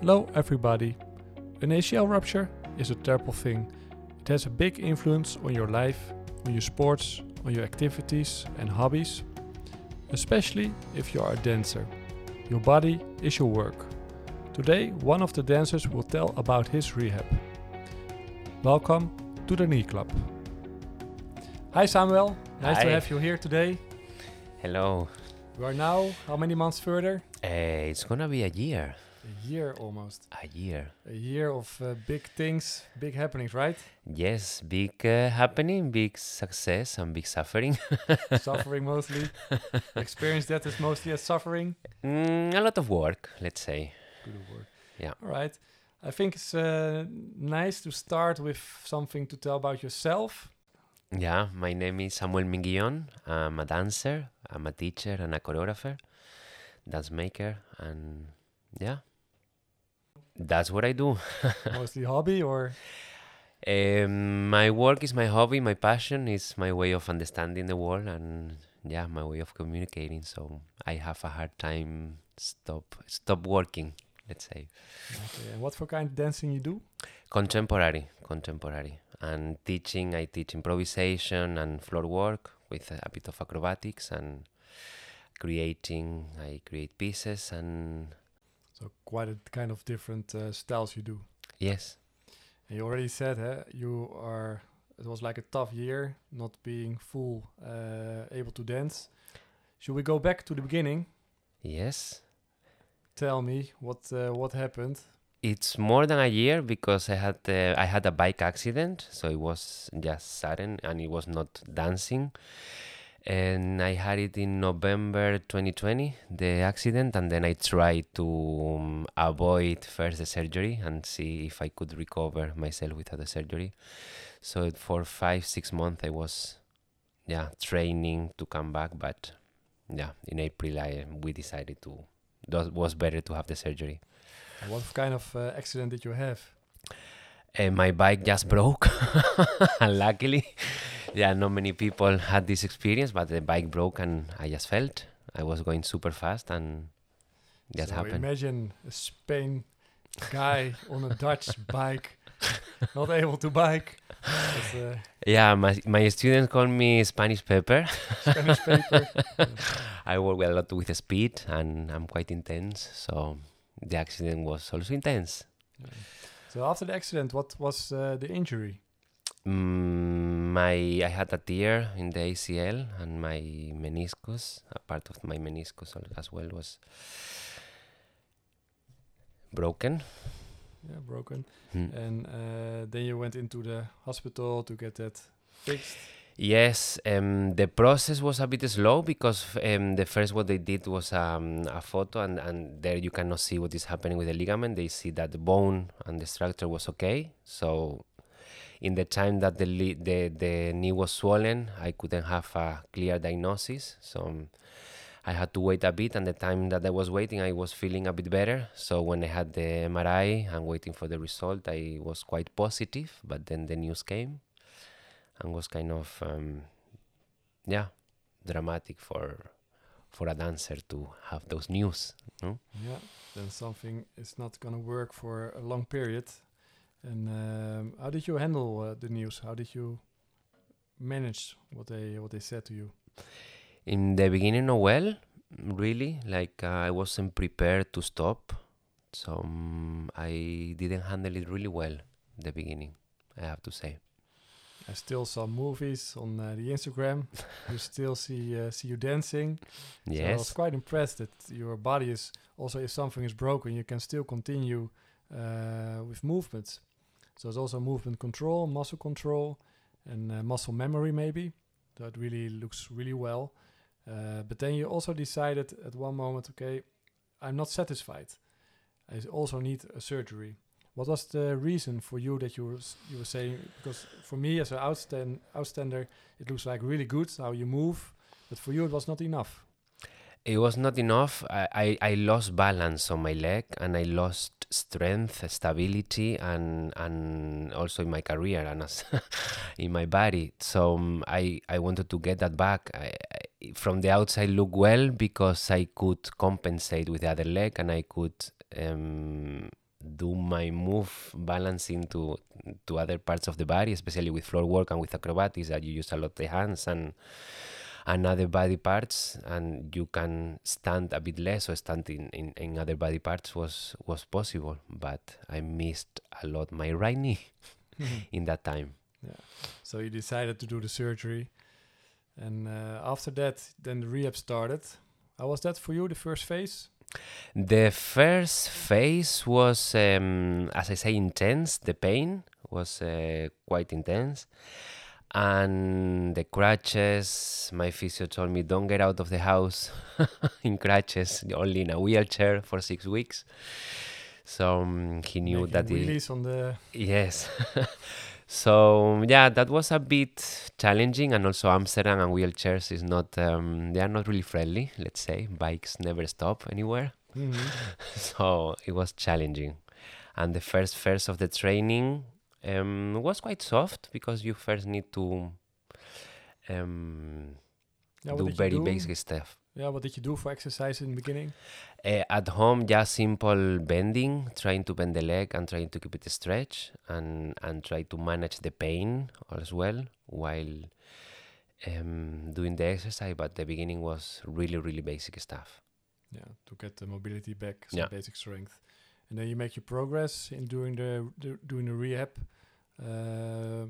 Hello, everybody. An ACL rupture is a terrible thing. It has a big influence on your life, on your sports, on your activities and hobbies, especially if you are a dancer. Your body is your work. Today, one of the dancers will tell about his rehab. Welcome to the Knee Club. Hi, Samuel. Nice to have you here today. Hello. We are now how many months further? Uh, it's gonna be a year. A year almost. A year. A year of uh, big things, big happenings, right? Yes, big uh, happening, big success, and big suffering. suffering mostly. Experience that is mostly as suffering. Mm, a lot of work, let's say. Good word. Yeah. All right. I think it's uh, nice to start with something to tell about yourself. Yeah, my name is Samuel Minguillon. I'm a dancer, I'm a teacher and a choreographer, dance maker, and yeah, that's what I do. mostly hobby or Um, my work is my hobby, my passion is my way of understanding the world, and yeah, my way of communicating. So I have a hard time stop stop working. Let's say okay. and what for kind of dancing you do? contemporary, contemporary, and teaching. I teach improvisation and floor work with a bit of acrobatics and creating. I create pieces and So quite a kind of different uh, styles you do. yes, And you already said huh, you are. It was like a tough year, not being full uh, able to dance. Should we go back to the beginning? yes. Tell me what uh, what happened. It's more than a year because I had uh, I had a bike accident, so it was just sudden and it was not dancing. And I had it in November 2020, the accident, and then I tried to um, avoid first the surgery and see if I could recover myself without the surgery. So for five six months I was, yeah, training to come back, but yeah, in April I we decided to that was better to have the surgery. What kind of uh, accident did you have? and my bike just broke luckily yeah not many people had this experience but the bike broke and i just felt i was going super fast and that so happened imagine a Spain guy on a Dutch bike, not able to bike. Uh, yeah my, my students call me spanish pepper Spanish paper. i work a lot with speed and i'm quite intense so the accident was also intense So after the accident, what was uh, the injury? Mm, my I had a tear in the ACL and my meniscus, a part of my meniscus as well was broken. Yeah, broken. Mm. And uh, then you went into the hospital to get that fixed. Yes, um, the process was a bit slow because um, the first what they did was um, a photo, and, and there you cannot see what is happening with the ligament. They see that the bone and the structure was okay. So, in the time that the the the knee was swollen, I couldn't have a clear diagnosis. So, um, I had to wait a bit, and the time that I was waiting, I was feeling a bit better. So when I had the MRI and waiting for the result, I was quite positive. But then the news came, and was kind of um, yeah dramatic for for a dancer to have those news. No? Yeah. Then something is not gonna work for a long period. And um, how did you handle uh, the news? How did you manage what they what they said to you? In the beginning, no well, really. Like uh, I wasn't prepared to stop, so um, I didn't handle it really well. in The beginning, I have to say. I still saw movies on uh, the Instagram. you still see uh, see you dancing. So I was quite impressed that your body is also if something is broken, you can still continue uh, with movements. So it's also movement control, muscle control, and uh, muscle memory maybe. That really looks really well. Uh, but then you also decided at one moment, okay, I'm not satisfied. I also need a surgery. What was the reason for you that you were, you were saying? Because for me as an outstand, outstander, it looks like really good how you move, but for you it was not enough. It was not enough. I, I, I lost balance on my leg and I lost strength, stability, and and also in my career and as in my body. So um, I I wanted to get that back. I, I, from the outside, look well because I could compensate with the other leg and I could um, do my move balancing to to other parts of the body, especially with floor work and with acrobatics that you use a lot the hands and and other body parts and you can stand a bit less or stand in, in, in other body parts was was possible but i missed a lot my right knee in that time yeah. So you decided to do the surgery, and uh, after that, then the rehab started. How was that for you? The first phase? The first phase was, um, as I say, intense. The pain was uh, quite intense. And the crutches, my physio told me, don't get out of the house in crutches, only in a wheelchair for six weeks. So um, he knew Making that wheelies on the Yes. so yeah, that was a bit challenging, and also Amsterdam and wheelchairs is not um, they are not really friendly. Let's say bikes never stop anywhere, Mhm. so it was challenging. And the first phase of the training um, was quite soft because you first need to um, Yeah, do very do? basic stuff. Yeah, what did you do for exercise in the beginning? Uh, at home, just simple bending, trying to bend the leg and trying to keep it stretched and and try to manage the pain as well while um, doing the exercise. But the beginning was really really basic stuff. Yeah, to get the mobility back, some Yeah. basic strength, and then you make your progress in doing the, the doing the rehab. Uh,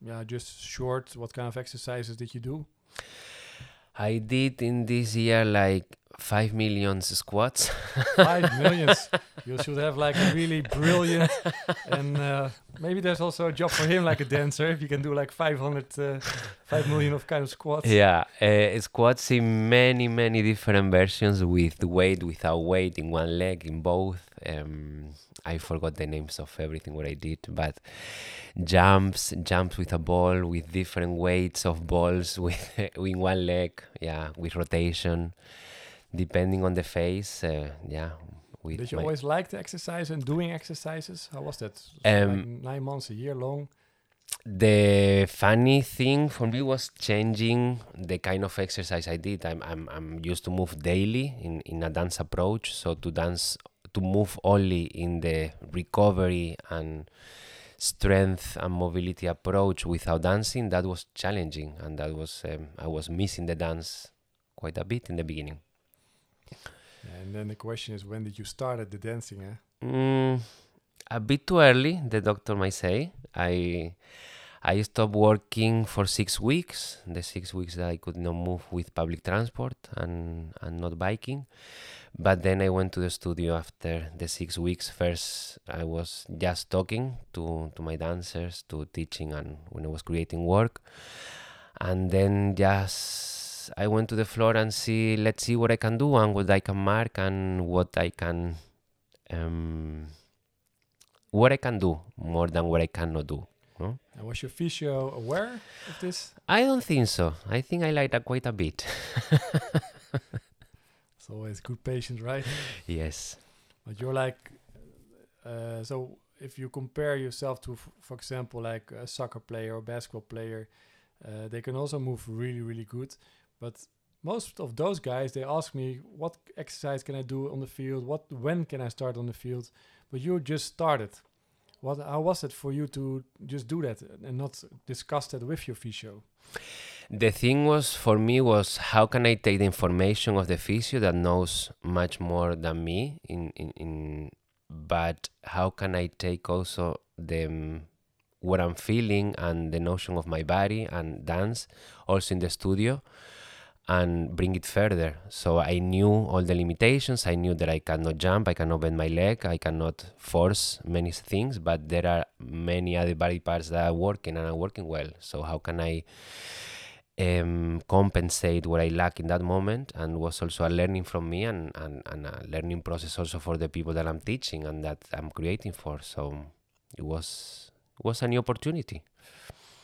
yeah, just short. What kind of exercises did you do? I did in this year like five million squats. Five millions. You should have like a really brilliant, and uh, maybe there's also a job for him, like a dancer, if you can do like 500, uh, 5 million of kind of squats. Yeah, uh, squats in many, many different versions with weight, without weight, in one leg, in both. Um, I forgot the names of everything what I did, but jumps, jumps with a ball, with different weights of balls, with in one leg, yeah, with rotation, depending on the phase, uh, yeah. Did you always like the exercise and doing exercises? How was that? Um, like nine months, a year long. the funny thing for me was changing the kind of exercise I did. I'm I'm I'm used to move daily in in a dance approach, so to dance to move only in the recovery and strength and mobility approach without dancing that was challenging and that was um, I was missing the dance quite a bit in the beginning. And then the question is, when did you start at the dancing? Eh? Mm, a bit too early, the doctor might say. I I stopped working for six weeks. The six weeks that I could not move with public transport and and not biking. But then I went to the studio after the six weeks. First, I was just talking to to my dancers, to teaching, and when I was creating work. And then just I went to the floor and see, let's see what I can do and what I can mark and what I can um, what I can do more than what I cannot do. No? And was your physio aware of this? I don't think so. I think I like that quite a bit. It's always good patient, right? yes. But you're like, uh, so if you compare yourself to, for example, like a soccer player or basketball player, uh, they can also move really, really good. But most of those guys, they ask me, what exercise can I do on the field? What, when can I start on the field? But you just started. What, how was it for you to just do that and not discuss that with your physio? The thing was for me was how can I take the information of the physio that knows much more than me in in, in but how can I take also the um, what I'm feeling and the notion of my body and dance also in the studio and bring it further. So I knew all the limitations. I knew that I cannot jump, I cannot bend my leg, I cannot force many things, but there are many other body parts that are working and are working well. So how can I um, compensate what I lack in that moment? And was also a learning from me and, and, and a learning process also for the people that I'm teaching and that I'm creating for. So it was it was a new opportunity.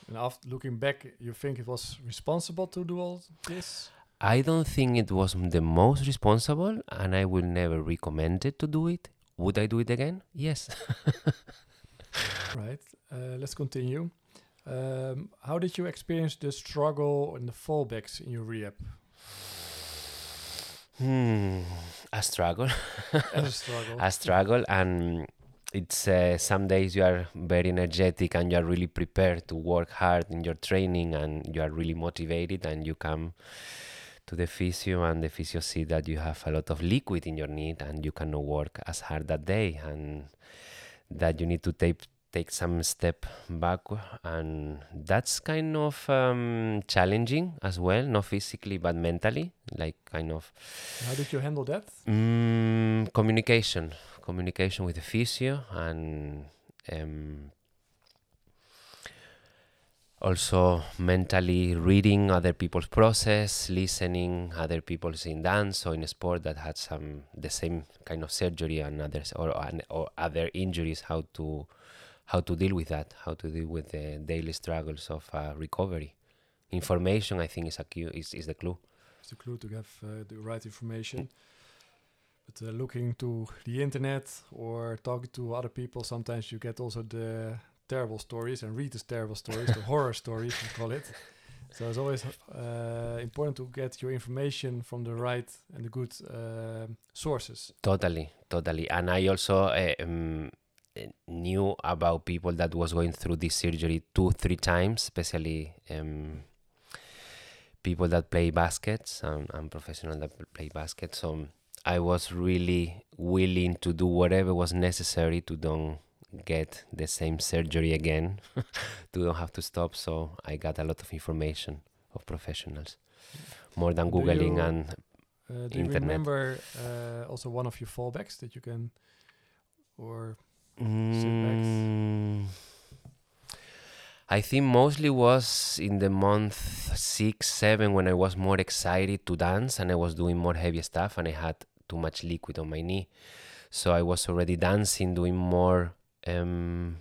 And after looking back, you think it was responsible to do all this? I don't think it was the most responsible, and I will never recommend it to do it. Would I do it again? Yes. Right. Uh, let's continue. Um, how did you experience the struggle and the fallbacks in your rehab hmm. A struggle. a struggle? a struggle, and it's uh, some days you are very energetic and you are really prepared to work hard in your training and you are really motivated and you come to the physio and the physio see that you have a lot of liquid in your knee and you cannot work as hard that day and that you need to take take some step back and that's kind of um, challenging as well not physically but mentally like kind of How did you handle that? Mm, communication, communication with the physio, and um, also mentally reading other people's process, listening other people's in dance or in sport that had some the same kind of surgery and others or or other injuries. How to how to deal with that? How to deal with the daily struggles of uh, recovery? Information, I think, is a is, is the clue. It's the clue to have uh, the right information. But uh, looking to the internet or talking to other people, sometimes you get also the terrible stories and read the terrible stories, the horror stories, we call it. So it's always uh, important to get your information from the right and the good um sources. Totally, totally. And I also uh, um, uh, knew about people that was going through this surgery two, three times, especially um, people that play baskets and, and professionals that play basket. So I was really willing to do whatever was necessary to don't get the same surgery again, to don't have to stop. So I got a lot of information of professionals, more than googling you- and Uh, do you remember uh, also one of your fallbacks that you can, or Mm, I think mostly was in the month six, seven when I was more excited to dance and I was doing more heavy stuff and I had too much liquid on my knee. So I was already dancing, doing more um,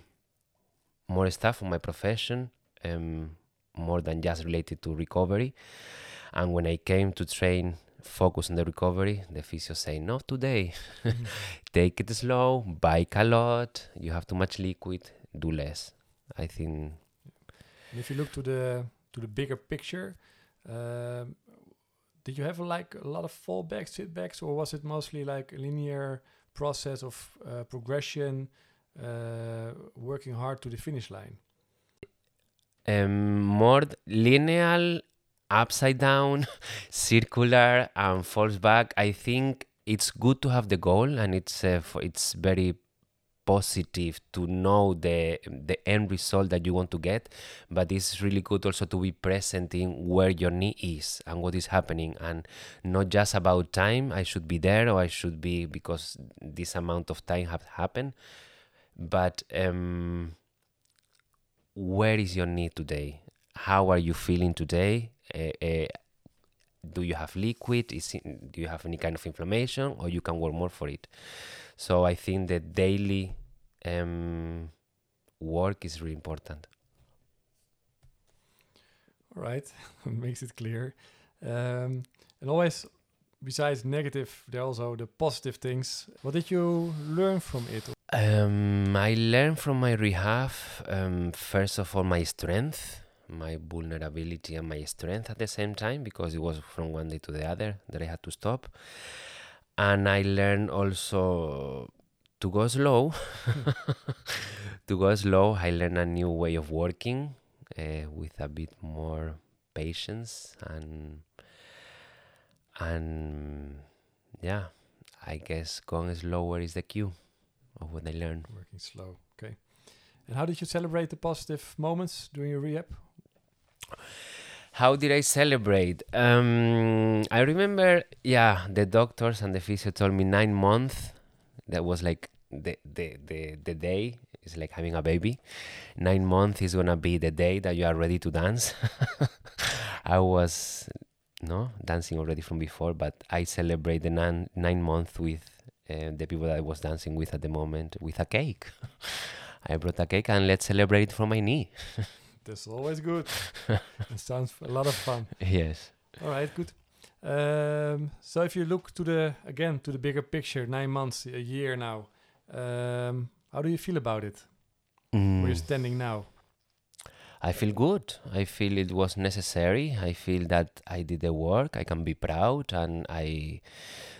more stuff on my profession, um, more than just related to recovery. And when I came to train, focus on the recovery, the physio say, not today take it slow, bike a lot. You have too much liquid, do less. I think And if you look to the to the bigger picture, um, did you have like a lot of fallbacks, sitbacks, or was it mostly like a linear process of uh, progression, working hard to the finish line? um, more linear, upside down, circular, and falls back. I think it's good to have the goal, and it's uh, for, it's very positive to know the the end result that you want to get but it's really good also to be present in where your knee is and what is happening and not just about time i should be there or i should be because this amount of time have happened but um where is your knee today? How are you feeling today? Uh, uh, do you have liquid? Is it, do you have any kind of inflammation? Or you can work more for it. So i think the daily um, work is really important. Right, makes it clear. Um, and always, besides negative, there are also the positive things. What did you learn from it? Um, i learned from my rehab um, first of all my strength my vulnerability and my strength at the same time because it was from one day to the other that i had to stop. And i learned also to go slow. To go slow i learned a new way of working uh, with a bit more patience and and yeah i guess going slower is the cue of what i learned Working slow. Okay. And how did you celebrate the positive moments during your rehab? How did I celebrate? Um, I remember, yeah, the doctors and the physio told me nine months. That was like the the the, the day. It's like having a baby. Nine months is gonna be the day that you are ready to dance. I was no dancing already from before, but I celebrate the nine nine months with uh, the people that I was dancing with at the moment with a cake. I brought a cake and let's celebrate from my knee. That's always good. it sounds a lot of fun. Yes. All right, good. Um, so if you look to the again to the bigger picture, nine months, a year now, um, how do you feel about it? Where Mm. you're standing now? I feel good. I feel it was necessary. I feel that I did the work. I can be proud, and I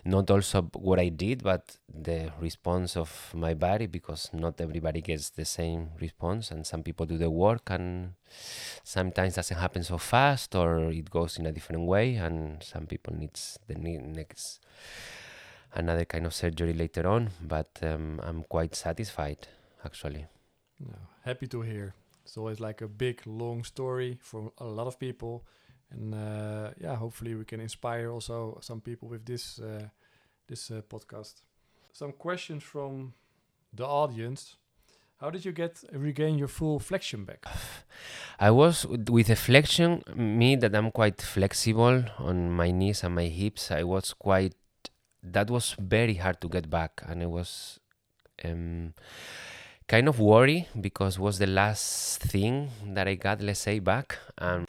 not also what I did, but the response of my body because not everybody gets the same response, and some people do the work, and sometimes doesn't happen so fast, or it goes in a different way, and some people needs the next another kind of surgery later on. But um, I'm quite satisfied actually. Happy to hear. It's always like a big, long story for a lot of people, and uh, yeah, hopefully we can inspire also some people with this uh, this uh, podcast. Some questions from the audience. How did you get regain your full flexion back? I was with the flexion, me that I'm quite flexible on my knees and my hips. I was quite. That was very hard to get back, and I was um, kind of worry because was the last thing that I got, let's say, back. And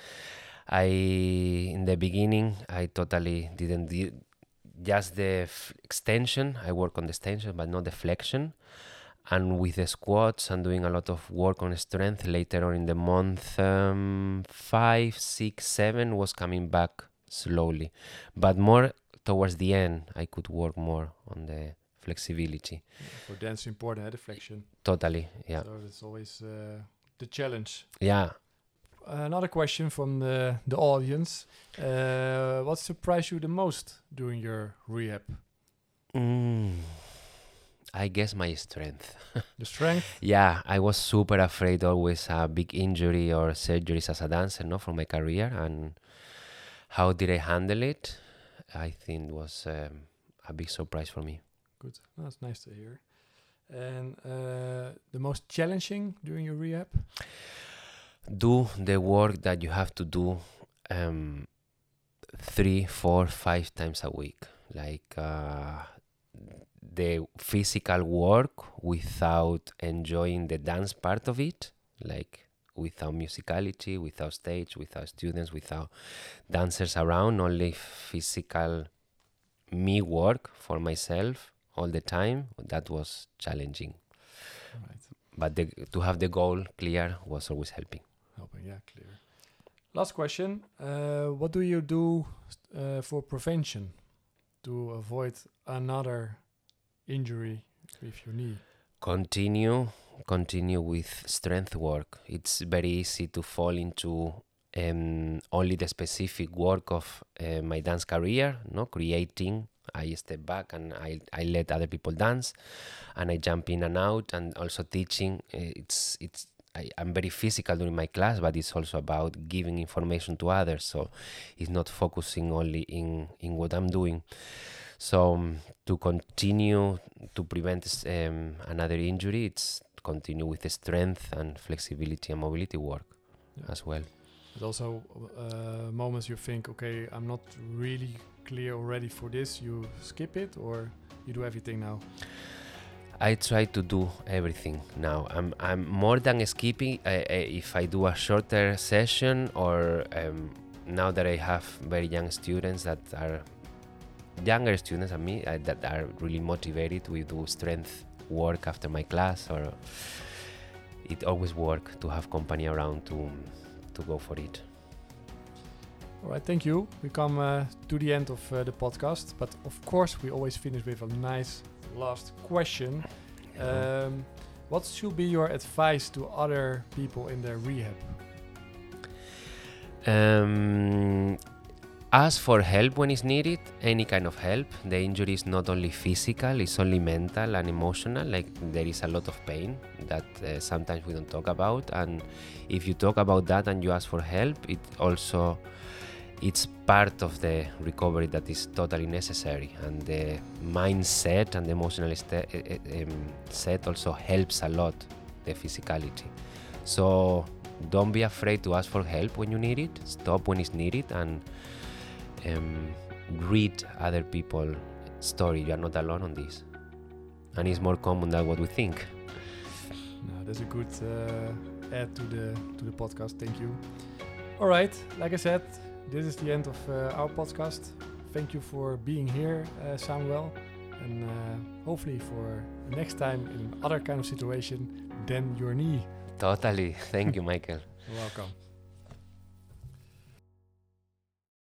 I, in the beginning, I totally didn't do just the f- extension. I work on the extension, but not the flexion. And with the squats and doing a lot of work on strength later on in the month, um, five, six, seven was coming back slowly, but more towards the end, I could work more on the flexibility. For dance, important, uh, the flexion. Totally, yeah, So that's always uh, the challenge. yeah. Another question from the the audience: uh, What surprised you the most during your rehab? Mm, I guess my strength. The strength. Yeah, I was super afraid always a big injury or surgeries as a dancer, no, for my career. And how did I handle it? I think was um, a big surprise for me. Good. That's nice to hear. And uh, the most challenging during your rehab? Do the work that you have to do um, three, four, five times a week. Like uh, the physical work without enjoying the dance part of it. Like without musicality, without stage, without students, without dancers around, only physical me work for myself all the time. That was challenging. Right. But the, to have the goal clear was always helping. Helping. Yeah, clear. Last question: uh, What do you do uh, for prevention to avoid another injury with your knee? continue continue with strength work it's very easy to fall into um, only the specific work of uh, my dance career no creating i step back and I, I let other people dance and i jump in and out and also teaching uh, it's it's I, i'm very physical during my class but it's also about giving information to others so it's not focusing only in in what i'm doing so um, to continue to prevent um, another injury, it's continue with the strength and flexibility and mobility work Yeah. as well. But also uh, moments you think, okay, I'm not really clear already for this. You skip it, or you do everything now. I try to do everything now. I'm I'm more than skipping. If I do a shorter session or um, now that I have very young students that are younger students than me uh, that are really motivated, we do strength work after my class or it always work to have company around to to go for it. All right, thank you. We come uh, to the end of uh, the podcast, but of course, we always finish with a nice last question. Um, what should be your advice to other people in their rehab? Um, ask for help when it's needed, any kind of help. The injury is not only physical, it's only mental and emotional. Like there is a lot of pain that uh, sometimes we don't talk about. And if you talk about that and you ask for help, it also it's part of the recovery that is totally necessary. And the mindset and the emotional um, set also helps a lot the physicality. So don't be afraid to ask for help when you need it. Stop when it's needed and um, read other people's story. You are not alone on this, and it's more common than what we think. No, that's a good uh, add to the to the podcast. Thank you. All right, like I said, this is the end of uh, our podcast. Thank you for being here, uh, Samuel, and uh, hopefully for next time in other kind of situation than your knee. Totally. Thank you, Michael. You're welcome.